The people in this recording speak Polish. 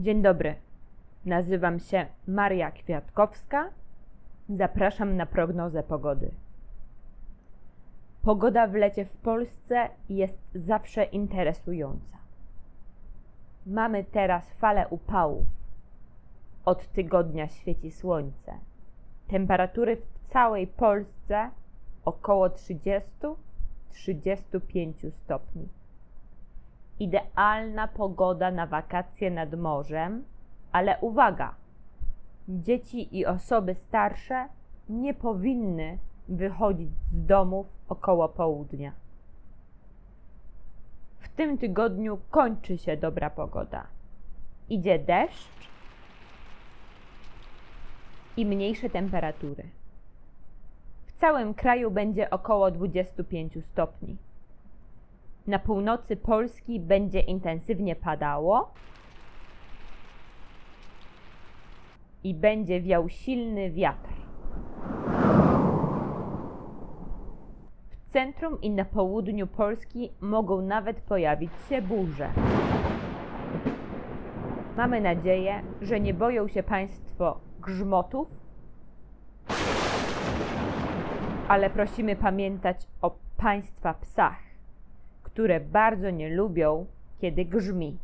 Dzień dobry. Nazywam się Maria Kwiatkowska. Zapraszam na prognozę pogody. Pogoda w lecie w Polsce jest zawsze interesująca. Mamy teraz falę upałów. Od tygodnia świeci słońce. Temperatury w całej Polsce około 30-35 stopni. Idealna pogoda na wakacje nad morzem, ale uwaga! Dzieci i osoby starsze nie powinny wychodzić z domów około południa. W tym tygodniu kończy się dobra pogoda. Idzie deszcz i mniejsze temperatury. W całym kraju będzie około 25 stopni. Na północy Polski będzie intensywnie padało i będzie wiał silny wiatr. W centrum i na południu Polski mogą nawet pojawić się burze. Mamy nadzieję, że nie boją się Państwo grzmotów, ale prosimy pamiętać o Państwa psach, które bardzo nie lubią, kiedy grzmi.